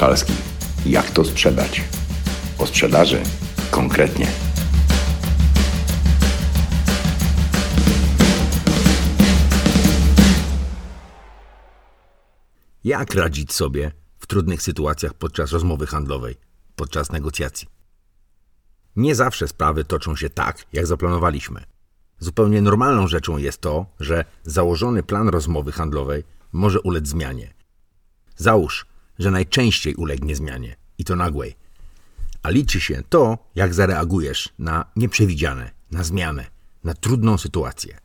Kalski. Jak to sprzedać? O sprzedaży konkretnie. Jak radzić sobie w trudnych sytuacjach podczas rozmowy handlowej, podczas negocjacji? Nie zawsze sprawy toczą się tak, jak zaplanowaliśmy. Zupełnie normalną rzeczą jest to, że założony plan rozmowy handlowej może ulec zmianie. Załóż, że najczęściej ulegnie zmianie i to nagłej. A liczy się to, jak zareagujesz na nieprzewidziane, na zmianę, na trudną sytuację.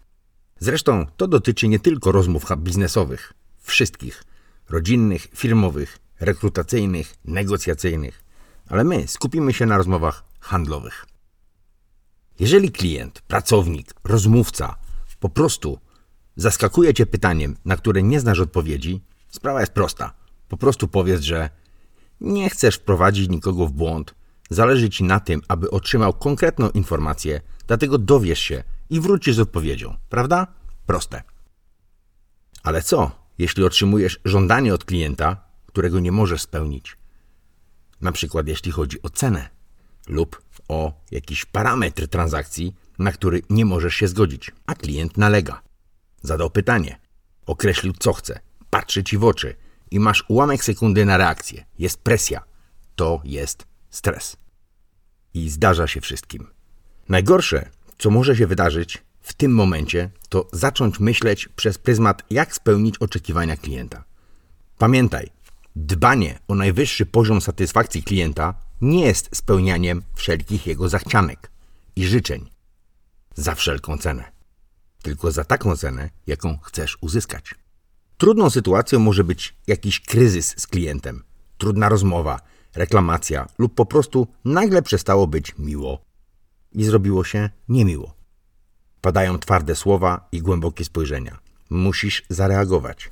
Zresztą to dotyczy nie tylko rozmów biznesowych, wszystkich rodzinnych, firmowych, rekrutacyjnych, negocjacyjnych, ale my skupimy się na rozmowach handlowych. Jeżeli klient, pracownik, rozmówca po prostu zaskakuje cię pytaniem, na które nie znasz odpowiedzi, sprawa jest prosta. Po prostu powiedz, że nie chcesz wprowadzić nikogo w błąd, zależy ci na tym, aby otrzymał konkretną informację, dlatego dowiesz się i wrócisz z odpowiedzią, prawda? Proste. Ale co, jeśli otrzymujesz żądanie od klienta, którego nie możesz spełnić? Na przykład jeśli chodzi o cenę lub o jakiś parametr transakcji, na który nie możesz się zgodzić, a klient nalega. Zadał pytanie, określił co chce, patrzy ci w oczy i masz ułamek sekundy na reakcję. Jest presja. To jest stres. I zdarza się wszystkim. Najgorsze, co może się wydarzyć w tym momencie, to zacząć myśleć przez pryzmat, jak spełnić oczekiwania klienta. Pamiętaj, dbanie o najwyższy poziom satysfakcji klienta nie jest spełnianiem wszelkich jego zachcianek i życzeń za wszelką cenę, tylko za taką cenę, jaką chcesz uzyskać. Trudną sytuacją może być jakiś kryzys z klientem, trudna rozmowa, reklamacja lub po prostu nagle przestało być miło i zrobiło się niemiło. Padają twarde słowa i głębokie spojrzenia. Musisz zareagować.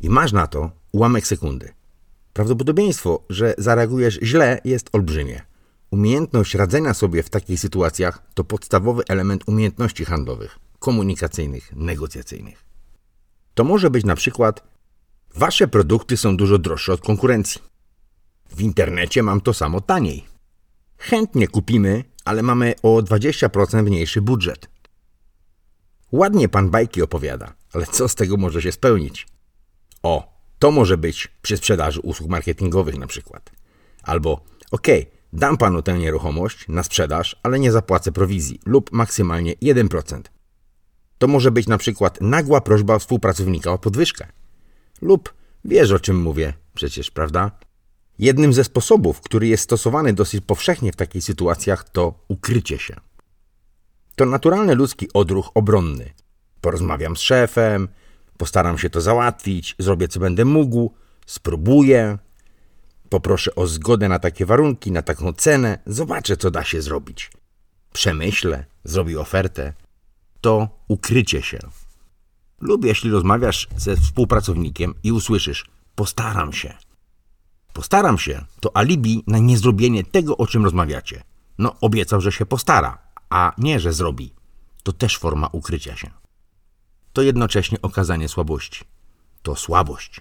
I masz na to ułamek sekundy. Prawdopodobieństwo, że zareagujesz źle, jest olbrzymie. Umiejętność radzenia sobie w takich sytuacjach to podstawowy element umiejętności handlowych, komunikacyjnych, negocjacyjnych. To może być na przykład: Wasze produkty są dużo droższe od konkurencji. W internecie mam to samo taniej. Chętnie kupimy, ale mamy o 20% mniejszy budżet. Ładnie pan bajki opowiada, ale co z tego może się spełnić? O, to może być przy sprzedaży usług marketingowych na przykład. Albo, okej, okay, dam panu tę nieruchomość na sprzedaż, ale nie zapłacę prowizji lub maksymalnie 1%. To może być na przykład nagła prośba współpracownika o podwyżkę. Lub wiesz o czym mówię, przecież, prawda? Jednym ze sposobów, który jest stosowany dosyć powszechnie w takich sytuacjach, to ukrycie się. To naturalny ludzki odruch obronny. Porozmawiam z szefem, Postaram się to załatwić, zrobię co będę mógł, spróbuję, poproszę o zgodę na takie warunki, na taką cenę, zobaczę co da się zrobić. Przemyślę, zrobię ofertę. To ukrycie się. Lub jeśli rozmawiasz ze współpracownikiem i usłyszysz postaram się. Postaram się to alibi na niezrobienie tego, o czym rozmawiacie. No, obiecał, że się postara, a nie, że zrobi. To też forma ukrycia się to jednocześnie okazanie słabości. To słabość.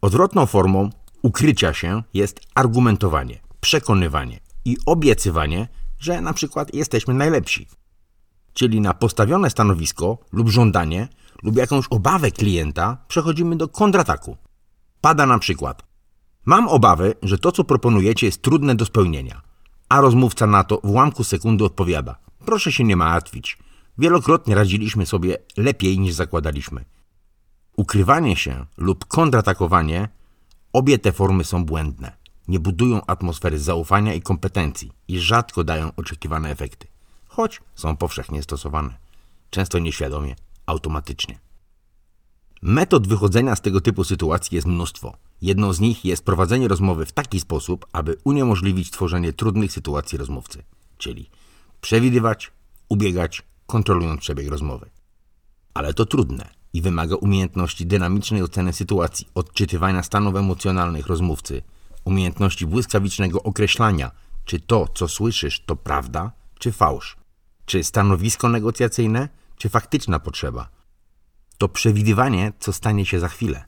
Odwrotną formą ukrycia się jest argumentowanie, przekonywanie i obiecywanie, że na przykład jesteśmy najlepsi. Czyli na postawione stanowisko lub żądanie lub jakąś obawę klienta przechodzimy do kontrataku. Pada na przykład: Mam obawy, że to, co proponujecie, jest trudne do spełnienia. A rozmówca na to w ułamku sekundy odpowiada: Proszę się nie martwić. Wielokrotnie radziliśmy sobie lepiej niż zakładaliśmy. Ukrywanie się lub kontratakowanie, obie te formy są błędne. Nie budują atmosfery zaufania i kompetencji i rzadko dają oczekiwane efekty, choć są powszechnie stosowane. Często nieświadomie, automatycznie. Metod wychodzenia z tego typu sytuacji jest mnóstwo. Jedną z nich jest prowadzenie rozmowy w taki sposób, aby uniemożliwić tworzenie trudnych sytuacji rozmówcy, czyli przewidywać, ubiegać, kontrolując przebieg rozmowy. Ale to trudne i wymaga umiejętności dynamicznej oceny sytuacji, odczytywania stanów emocjonalnych rozmówcy, umiejętności błyskawicznego określania, czy to, co słyszysz, to prawda, czy fałsz, czy stanowisko negocjacyjne, czy faktyczna potrzeba. To przewidywanie, co stanie się za chwilę.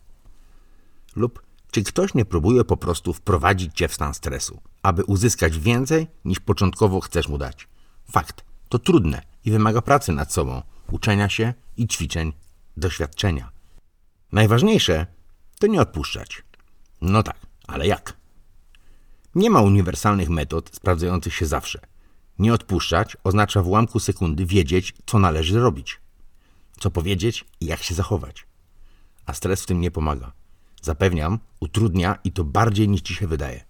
Lub Czy ktoś nie próbuje po prostu wprowadzić cię w stan stresu, aby uzyskać więcej niż początkowo chcesz mu dać? Fakt, to trudne i wymaga pracy nad sobą, uczenia się i ćwiczeń, doświadczenia. Najważniejsze to nie odpuszczać. No tak, ale jak? Nie ma uniwersalnych metod sprawdzających się zawsze. Nie odpuszczać oznacza w ułamku sekundy wiedzieć, co należy robić, co powiedzieć i jak się zachować. A stres w tym nie pomaga. Zapewniam, utrudnia i to bardziej niż ci się wydaje.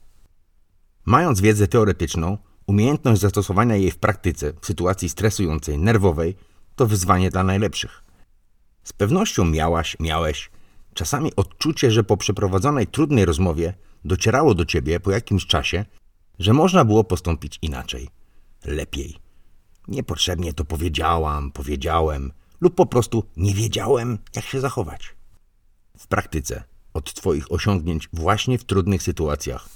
Mając wiedzę teoretyczną, umiejętność zastosowania jej w praktyce w sytuacji stresującej, nerwowej, to wyzwanie dla najlepszych. Z pewnością miałaś, miałeś czasami odczucie, że po przeprowadzonej trudnej rozmowie docierało do ciebie po jakimś czasie, że można było postąpić inaczej, lepiej. Niepotrzebnie to powiedziałam, powiedziałem, lub po prostu nie wiedziałem, jak się zachować. W praktyce od Twoich osiągnięć właśnie w trudnych sytuacjach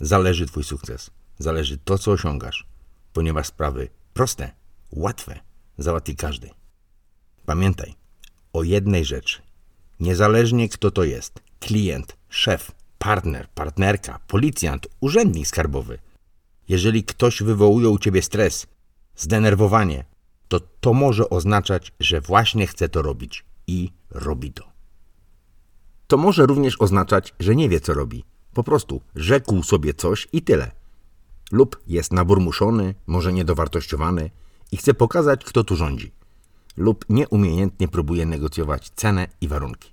zależy Twój sukces, zależy to, co osiągasz, ponieważ sprawy proste, łatwe załatwi każdy. Pamiętaj o jednej rzeczy. Niezależnie kto to jest klient, szef, partner, partnerka, policjant, urzędnik skarbowy jeżeli ktoś wywołuje u ciebie stres, zdenerwowanie, to to może oznaczać, że właśnie chce to robić i robi to. To może również oznaczać, że nie wie, co robi. Po prostu rzekł sobie coś i tyle. Lub jest naburmuszony, może niedowartościowany i chce pokazać, kto tu rządzi. Lub nieumiejętnie próbuje negocjować cenę i warunki.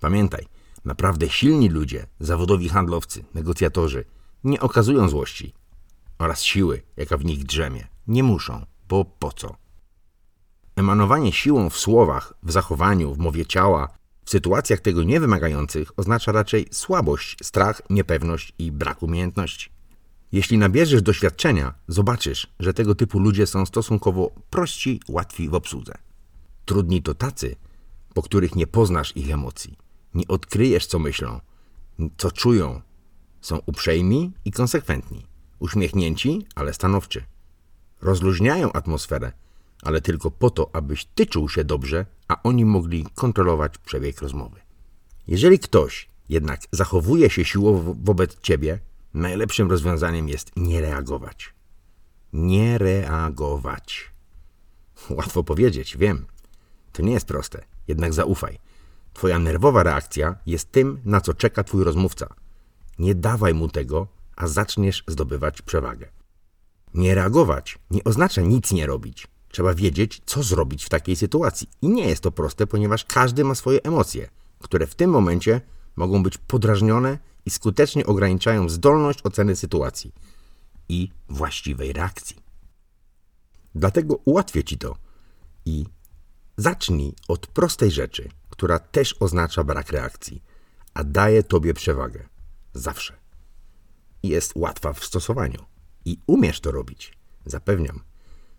Pamiętaj, naprawdę silni ludzie, zawodowi handlowcy, negocjatorzy, nie okazują złości oraz siły, jaka w nich drzemie. Nie muszą, bo po co? Emanowanie siłą w słowach, w zachowaniu, w mowie ciała, w sytuacjach tego niewymagających oznacza raczej słabość, strach, niepewność i brak umiejętności. Jeśli nabierzesz doświadczenia, zobaczysz, że tego typu ludzie są stosunkowo prości, łatwi w obsłudze. Trudni to tacy, po których nie poznasz ich emocji, nie odkryjesz, co myślą, co czują. Są uprzejmi i konsekwentni, uśmiechnięci, ale stanowczy. Rozluźniają atmosferę, ale tylko po to, abyś ty czuł się dobrze, a oni mogli kontrolować przebieg rozmowy. Jeżeli ktoś jednak zachowuje się siłowo wobec ciebie, najlepszym rozwiązaniem jest nie reagować. Nie reagować. Łatwo powiedzieć, wiem. To nie jest proste, jednak zaufaj. Twoja nerwowa reakcja jest tym, na co czeka twój rozmówca. Nie dawaj mu tego, a zaczniesz zdobywać przewagę. Nie reagować nie oznacza nic nie robić. Trzeba wiedzieć, co zrobić w takiej sytuacji. I nie jest to proste, ponieważ każdy ma swoje emocje, które w tym momencie mogą być podrażnione i skutecznie ograniczają zdolność oceny sytuacji i właściwej reakcji. Dlatego ułatwię ci to i zacznij od prostej rzeczy, która też oznacza brak reakcji, a daje tobie przewagę. Zawsze. Jest łatwa w stosowaniu i umiesz to robić. Zapewniam.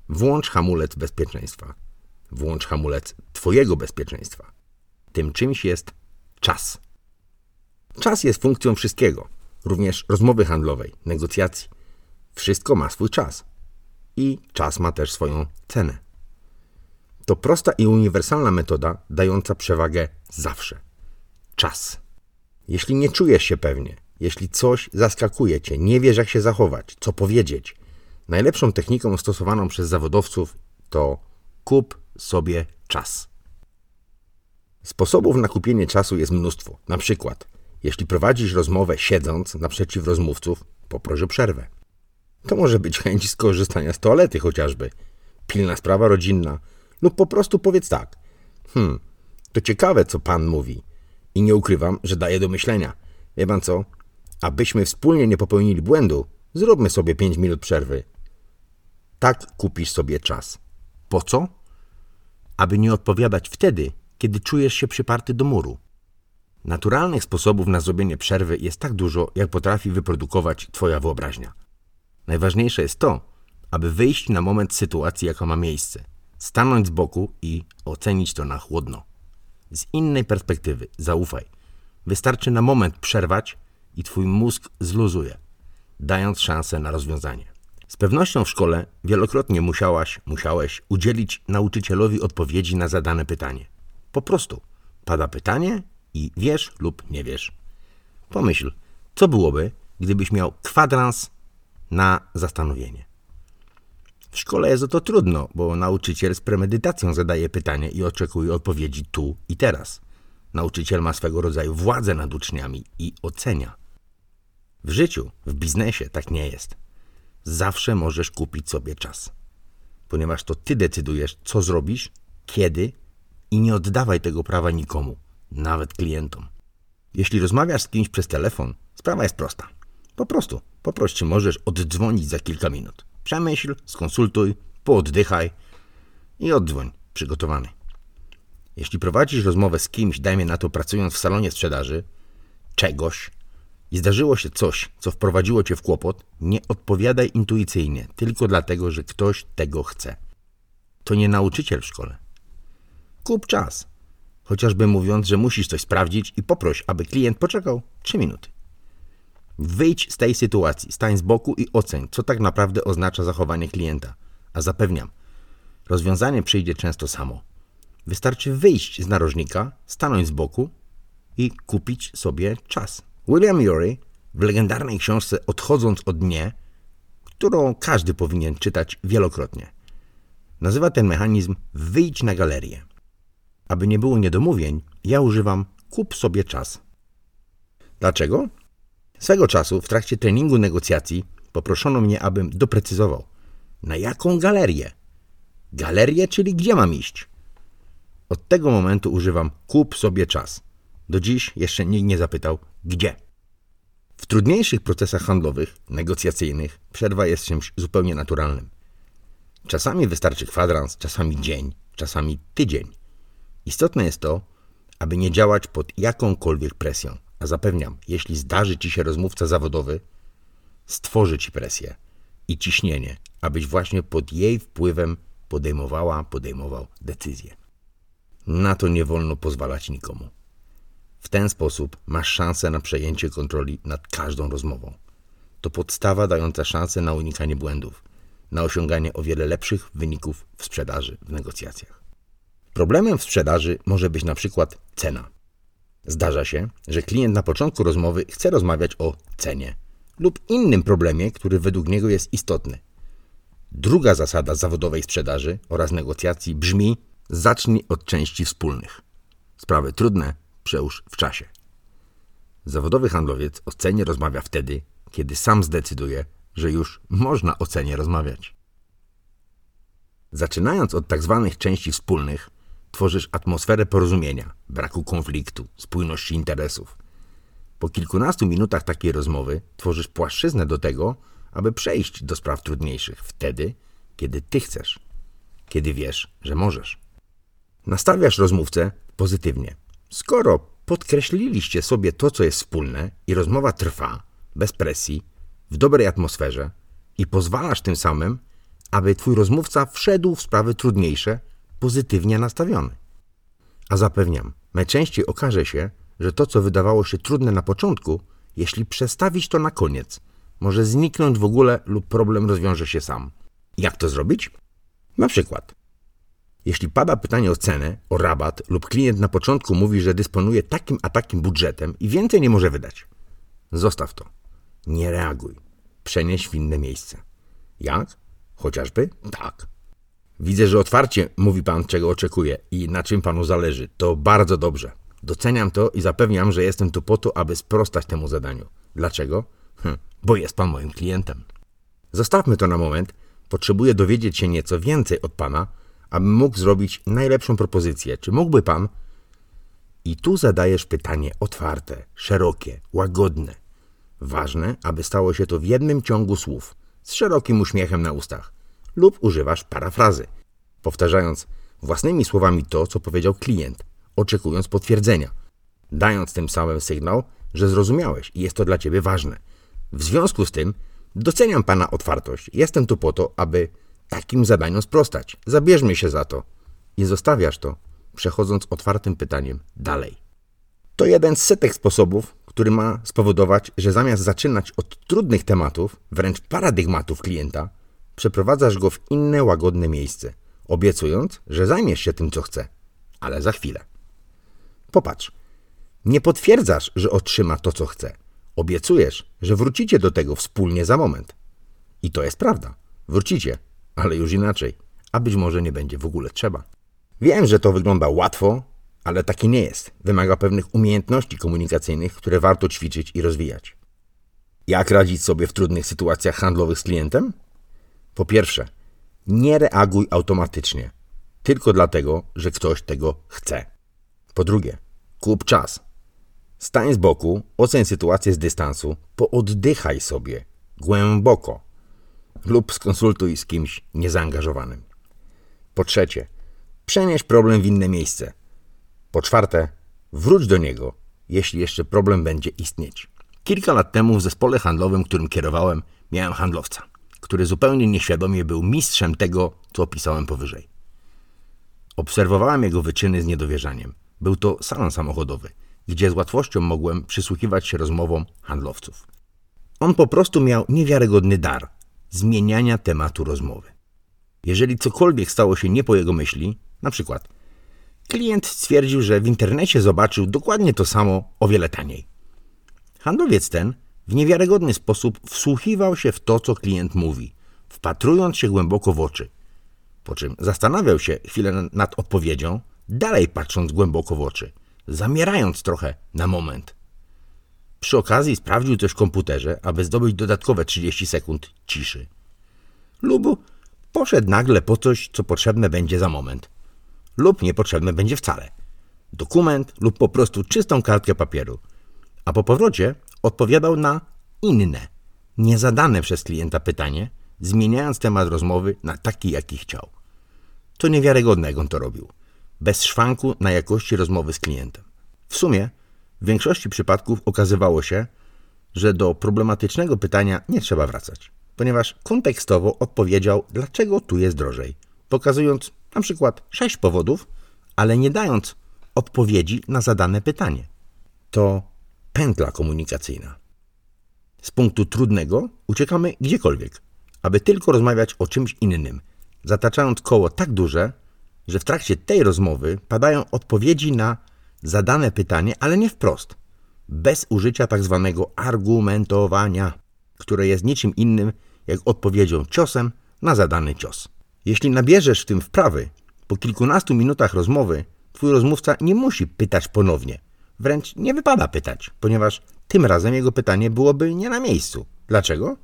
Włącz hamulec bezpieczeństwa. Włącz hamulec Twojego bezpieczeństwa. Tym czymś jest czas. Czas jest funkcją wszystkiego, również rozmowy handlowej, negocjacji. Wszystko ma swój czas. I czas ma też swoją cenę. To prosta i uniwersalna metoda dająca przewagę zawsze. Czas. Jeśli nie czujesz się pewnie, jeśli coś zaskakuje cię, nie wiesz jak się zachować, co powiedzieć, Najlepszą techniką stosowaną przez zawodowców to kup sobie czas. Sposobów na kupienie czasu jest mnóstwo. Na przykład, jeśli prowadzisz rozmowę siedząc naprzeciw rozmówców, poproś o przerwę. To może być chęć skorzystania z toalety chociażby, pilna sprawa rodzinna, lub po prostu powiedz tak. Hmm, to ciekawe, co pan mówi. I nie ukrywam, że daje do myślenia. Wie pan co? Abyśmy wspólnie nie popełnili błędu, zróbmy sobie pięć minut przerwy. Tak kupisz sobie czas. Po co? Aby nie odpowiadać wtedy, kiedy czujesz się przyparty do muru. Naturalnych sposobów na zrobienie przerwy jest tak dużo, jak potrafi wyprodukować Twoja wyobraźnia. Najważniejsze jest to, aby wyjść na moment sytuacji, jaka ma miejsce, stanąć z boku i ocenić to na chłodno. Z innej perspektywy, zaufaj. Wystarczy na moment przerwać i Twój mózg zluzuje, dając szansę na rozwiązanie. Z pewnością w szkole wielokrotnie musiałaś, musiałeś udzielić nauczycielowi odpowiedzi na zadane pytanie. Po prostu pada pytanie i wiesz lub nie wiesz. Pomyśl, co byłoby, gdybyś miał kwadrans na zastanowienie. W szkole jest o to trudno, bo nauczyciel z premedytacją zadaje pytanie i oczekuje odpowiedzi tu i teraz. Nauczyciel ma swego rodzaju władzę nad uczniami i ocenia. W życiu, w biznesie tak nie jest. Zawsze możesz kupić sobie czas, ponieważ to ty decydujesz, co zrobisz, kiedy i nie oddawaj tego prawa nikomu, nawet klientom. Jeśli rozmawiasz z kimś przez telefon, sprawa jest prosta. Po prostu poproś, czy możesz oddzwonić za kilka minut. Przemyśl, skonsultuj, pooddychaj i oddzwoń przygotowany. Jeśli prowadzisz rozmowę z kimś, dajmy na to pracując w salonie sprzedaży, czegoś i zdarzyło się coś, co wprowadziło cię w kłopot, nie odpowiadaj intuicyjnie, tylko dlatego, że ktoś tego chce. To nie nauczyciel w szkole. Kup czas, chociażby mówiąc, że musisz coś sprawdzić i poproś, aby klient poczekał 3 minuty. Wyjdź z tej sytuacji, stań z boku i oceń, co tak naprawdę oznacza zachowanie klienta. A zapewniam, rozwiązanie przyjdzie często samo. Wystarczy wyjść z narożnika, stanąć z boku i kupić sobie czas. William Urey w legendarnej książce Odchodząc od nie, którą każdy powinien czytać wielokrotnie, nazywa ten mechanizm wyjdź na galerię. Aby nie było niedomówień, ja używam kup sobie czas. Dlaczego? Swego czasu w trakcie treningu negocjacji poproszono mnie, abym doprecyzował, na jaką galerię. Galerię, czyli gdzie mam iść? Od tego momentu używam kup sobie czas. Do dziś jeszcze nikt nie zapytał, gdzie. W trudniejszych procesach handlowych, negocjacyjnych, przerwa jest czymś zupełnie naturalnym. Czasami wystarczy kwadrans, czasami dzień, czasami tydzień. Istotne jest to, aby nie działać pod jakąkolwiek presją. A zapewniam, jeśli zdarzy ci się rozmówca zawodowy, stworzy ci presję i ciśnienie, abyś właśnie pod jej wpływem podejmowała, podejmował decyzję. Na to nie wolno pozwalać nikomu. W ten sposób masz szansę na przejęcie kontroli nad każdą rozmową. To podstawa dająca szansę na unikanie błędów, na osiąganie o wiele lepszych wyników w sprzedaży, w negocjacjach. Problemem w sprzedaży może być na przykład cena. Zdarza się, że klient na początku rozmowy chce rozmawiać o cenie lub innym problemie, który według niego jest istotny. Druga zasada zawodowej sprzedaży oraz negocjacji brzmi: zacznij od części wspólnych. Sprawy trudne przełóż w czasie. Zawodowy handlowiec o cenie rozmawia wtedy, kiedy sam zdecyduje, że już można o cenie rozmawiać. Zaczynając od tak zwanych części wspólnych, tworzysz atmosferę porozumienia, braku konfliktu, spójności interesów. Po kilkunastu minutach takiej rozmowy tworzysz płaszczyznę do tego, aby przejść do spraw trudniejszych wtedy, kiedy ty chcesz, kiedy wiesz, że możesz. Nastawiasz rozmówcę pozytywnie. Skoro podkreśliliście sobie to, co jest wspólne i rozmowa trwa, bez presji, w dobrej atmosferze i pozwalasz tym samym, aby twój rozmówca wszedł w sprawy trudniejsze, pozytywnie nastawiony. A zapewniam, najczęściej okaże się, że to, co wydawało się trudne na początku, jeśli przestawić to na koniec, może zniknąć w ogóle lub problem rozwiąże się sam. Jak to zrobić? Na przykład, jeśli pada pytanie o cenę, o rabat lub klient na początku mówi, że dysponuje takim a takim budżetem i więcej nie może wydać, zostaw to. Nie reaguj. Przenieś w inne miejsce. Jak? Chociażby tak. Widzę, że otwarcie mówi pan, czego oczekuje i na czym panu zależy. To bardzo dobrze. Doceniam to i zapewniam, że jestem tu po to, aby sprostać temu zadaniu. Dlaczego? Hm, bo jest pan moim klientem. Zostawmy to na moment. Potrzebuję dowiedzieć się nieco więcej od pana, abym mógł zrobić najlepszą propozycję. Czy mógłby pan? I tu zadajesz pytanie otwarte, szerokie, łagodne. Ważne, aby stało się to w jednym ciągu słów, z szerokim uśmiechem na ustach lub używasz parafrazy, powtarzając własnymi słowami to, co powiedział klient, oczekując potwierdzenia, dając tym samym sygnał, że zrozumiałeś i jest to dla ciebie ważne. W związku z tym doceniam pana otwartość. Jestem tu po to, aby takim zadaniom sprostać. Zabierzmy się za to. I zostawiasz to, przechodząc otwartym pytaniem dalej. To jeden z setek sposobów, który ma spowodować, że zamiast zaczynać od trudnych tematów, wręcz paradygmatów klienta, przeprowadzasz go w inne łagodne miejsce, obiecując, że zajmiesz się tym, co chce, ale za chwilę. Popatrz. Nie potwierdzasz, że otrzyma to, co chce. Obiecujesz, że wrócicie do tego wspólnie za moment. I to jest prawda. Wrócicie, ale już inaczej. A być może nie będzie w ogóle trzeba. Wiem, że to wygląda łatwo, ale taki nie jest. Wymaga pewnych umiejętności komunikacyjnych, które warto ćwiczyć i rozwijać. Jak radzić sobie w trudnych sytuacjach handlowych z klientem? Po pierwsze, nie reaguj automatycznie, tylko dlatego, że ktoś tego chce. Po drugie, kup czas. Stań z boku, oceń sytuację z dystansu, pooddychaj sobie głęboko lub skonsultuj z kimś niezaangażowanym. Po trzecie, przenieś problem w inne miejsce. Po czwarte, wróć do niego, jeśli jeszcze problem będzie istnieć. Kilka lat temu w zespole handlowym, którym kierowałem, miałem handlowca, który zupełnie nieświadomie był mistrzem tego, co opisałem powyżej. Obserwowałem jego wyczyny z niedowierzaniem. Był to salon samochodowy, gdzie z łatwością mogłem przysłuchiwać się rozmowom handlowców. On po prostu miał niewiarygodny dar zmieniania tematu rozmowy. Jeżeli cokolwiek stało się nie po jego myśli, na przykład klient stwierdził, że w internecie zobaczył dokładnie to samo o wiele taniej. Handlowiec ten w niewiarygodny sposób wsłuchiwał się w to, co klient mówi, wpatrując się głęboko w oczy, po czym zastanawiał się chwilę nad odpowiedzią, dalej patrząc głęboko w oczy, zamierając trochę na moment. Przy okazji sprawdził coś w komputerze, aby zdobyć dodatkowe 30 sekund ciszy. Lub poszedł nagle po coś, co potrzebne będzie za moment. Lub niepotrzebne będzie wcale. Dokument lub po prostu czystą kartkę papieru. A po powrocie odpowiadał na inne, niezadane przez klienta pytanie, zmieniając temat rozmowy na taki, jaki chciał. To niewiarygodne, jak on to robił. Bez szwanku na jakości rozmowy z klientem. W sumie, w większości przypadków okazywało się, że do problematycznego pytania nie trzeba wracać, ponieważ kontekstowo odpowiedział, dlaczego tu jest drożej, pokazując na przykład sześć powodów, ale nie dając odpowiedzi na zadane pytanie. To pętla komunikacyjna. Z punktu trudnego uciekamy gdziekolwiek, aby tylko rozmawiać o czymś innym, zataczając koło tak duże, że w trakcie tej rozmowy padają odpowiedzi na zadane pytanie, ale nie wprost, bez użycia tak zwanego argumentowania, które jest niczym innym jak odpowiedzią ciosem na zadany cios. Jeśli nabierzesz w tym wprawy, po kilkunastu minutach rozmowy twój rozmówca nie musi pytać ponownie. Wręcz nie wypada pytać, ponieważ tym razem jego pytanie byłoby nie na miejscu. Dlaczego?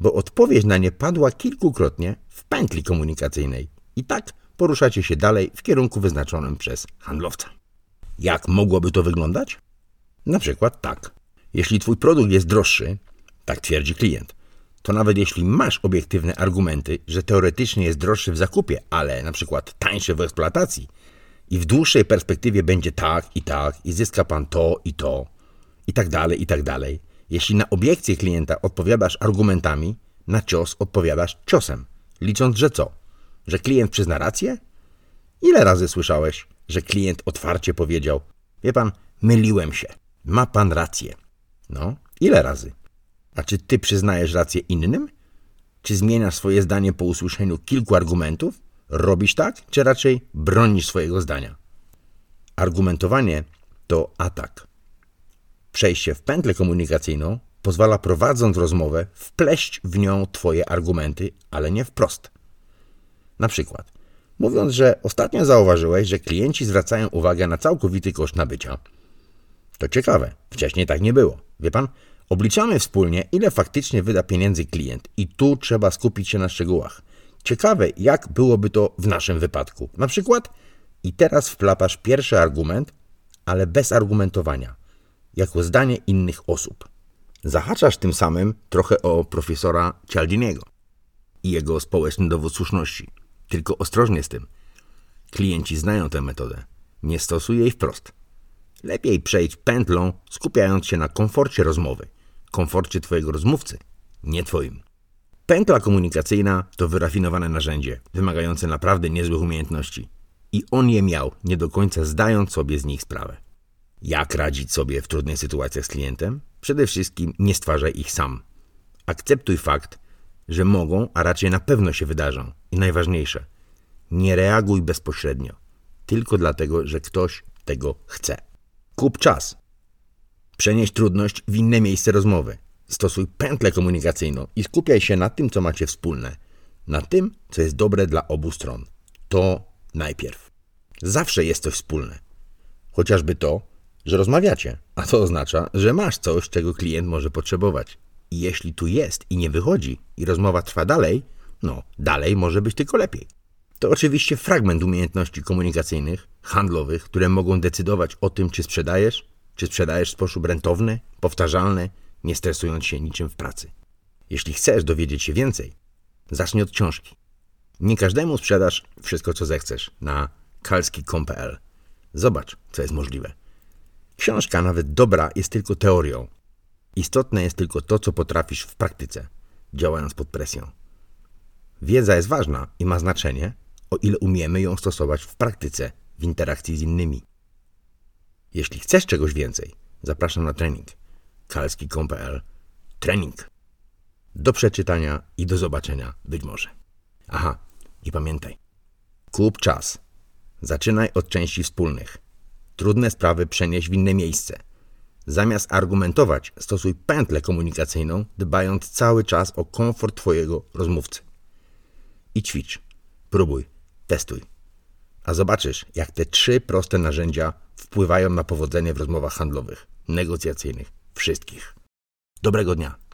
Bo odpowiedź na nie padła kilkukrotnie w pętli komunikacyjnej. I tak poruszacie się dalej w kierunku wyznaczonym przez handlowca. Jak mogłoby to wyglądać? Na przykład tak. Jeśli twój produkt jest droższy, tak twierdzi klient, to nawet jeśli masz obiektywne argumenty, że teoretycznie jest droższy w zakupie, ale na przykład tańszy w eksploatacji i w dłuższej perspektywie będzie tak i tak i zyska pan to i to i tak dalej i tak dalej. Jeśli na obiekcję klienta odpowiadasz argumentami, na cios odpowiadasz ciosem, licząc, że co? Że klient przyzna rację? Ile razy słyszałeś, że klient otwarcie powiedział: Wie pan, myliłem się, ma pan rację. No, ile razy? A czy ty przyznajesz rację innym? Czy zmieniasz swoje zdanie po usłyszeniu kilku argumentów? Robisz tak, czy raczej bronisz swojego zdania? Argumentowanie to atak. Przejście w pętlę komunikacyjną pozwala prowadząc rozmowę wpleść w nią Twoje argumenty, ale nie wprost. Na przykład, mówiąc, że ostatnio zauważyłeś, że klienci zwracają uwagę na całkowity koszt nabycia. To ciekawe, wcześniej tak nie było. Wie pan, obliczamy wspólnie, ile faktycznie wyda pieniędzy klient i tu trzeba skupić się na szczegółach. Ciekawe, jak byłoby to w naszym wypadku. Na przykład, i teraz wplatasz pierwszy argument, ale bez argumentowania, jako zdanie innych osób. Zahaczasz tym samym trochę o profesora Cialdiniego i jego społeczny dowód słuszności. Tylko ostrożnie z tym. Klienci znają tę metodę. Nie stosuj jej wprost. Lepiej przejdź pętlą, skupiając się na komforcie rozmowy, komforcie Twojego rozmówcy, nie Twoim. Pętla komunikacyjna to wyrafinowane narzędzie, wymagające naprawdę niezłych umiejętności. I on je miał, nie do końca zdając sobie z nich sprawę. Jak radzić sobie w trudnych sytuacjach z klientem? Przede wszystkim nie stwarzaj ich sam. Akceptuj fakt, że mogą, a raczej na pewno się wydarzą. I najważniejsze, nie reaguj bezpośrednio, tylko dlatego, że ktoś tego chce. Kup czas. Przenieś trudność w inne miejsce rozmowy. Stosuj pętlę komunikacyjną i skupiaj się na tym, co macie wspólne. Na tym, co jest dobre dla obu stron. To najpierw. Zawsze jest coś wspólne. Chociażby to, że rozmawiacie, a to oznacza, że masz coś, czego klient może potrzebować. I jeśli tu jest i nie wychodzi, i rozmowa trwa dalej, no, dalej może być tylko lepiej. To oczywiście fragment umiejętności komunikacyjnych, handlowych, które mogą decydować o tym, czy sprzedajesz, czy sprzedajesz w sposób rentowny, powtarzalny, nie stresując się niczym w pracy. Jeśli chcesz dowiedzieć się więcej, zacznij od książki. Nie każdemu sprzedasz wszystko, co zechcesz na kalski.com.pl. Zobacz, co jest możliwe. Książka, nawet dobra, jest tylko teorią. Istotne jest tylko to, co potrafisz w praktyce, działając pod presją. Wiedza jest ważna i ma znaczenie, o ile umiemy ją stosować w praktyce, w interakcji z innymi. Jeśli chcesz czegoś więcej, zapraszam na trening. kalski.pl Trening. Do przeczytania i do zobaczenia być może. Aha, i pamiętaj. Kup czas. Zaczynaj od części wspólnych. Trudne sprawy przenieś w inne miejsce. Zamiast argumentować, stosuj pętlę komunikacyjną, dbając cały czas o komfort Twojego rozmówcy. I ćwicz. Próbuj. Testuj. A zobaczysz, jak te trzy proste narzędzia wpływają na powodzenie w rozmowach handlowych, negocjacyjnych, wszystkich. Dobrego dnia.